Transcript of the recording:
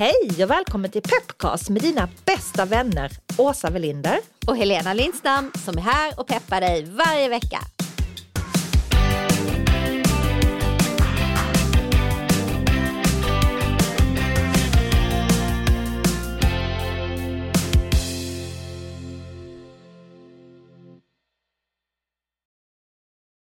Hej och välkommen till Pepcast med dina bästa vänner Åsa Welinder och Helena Lindstam som är här och peppar dig varje vecka.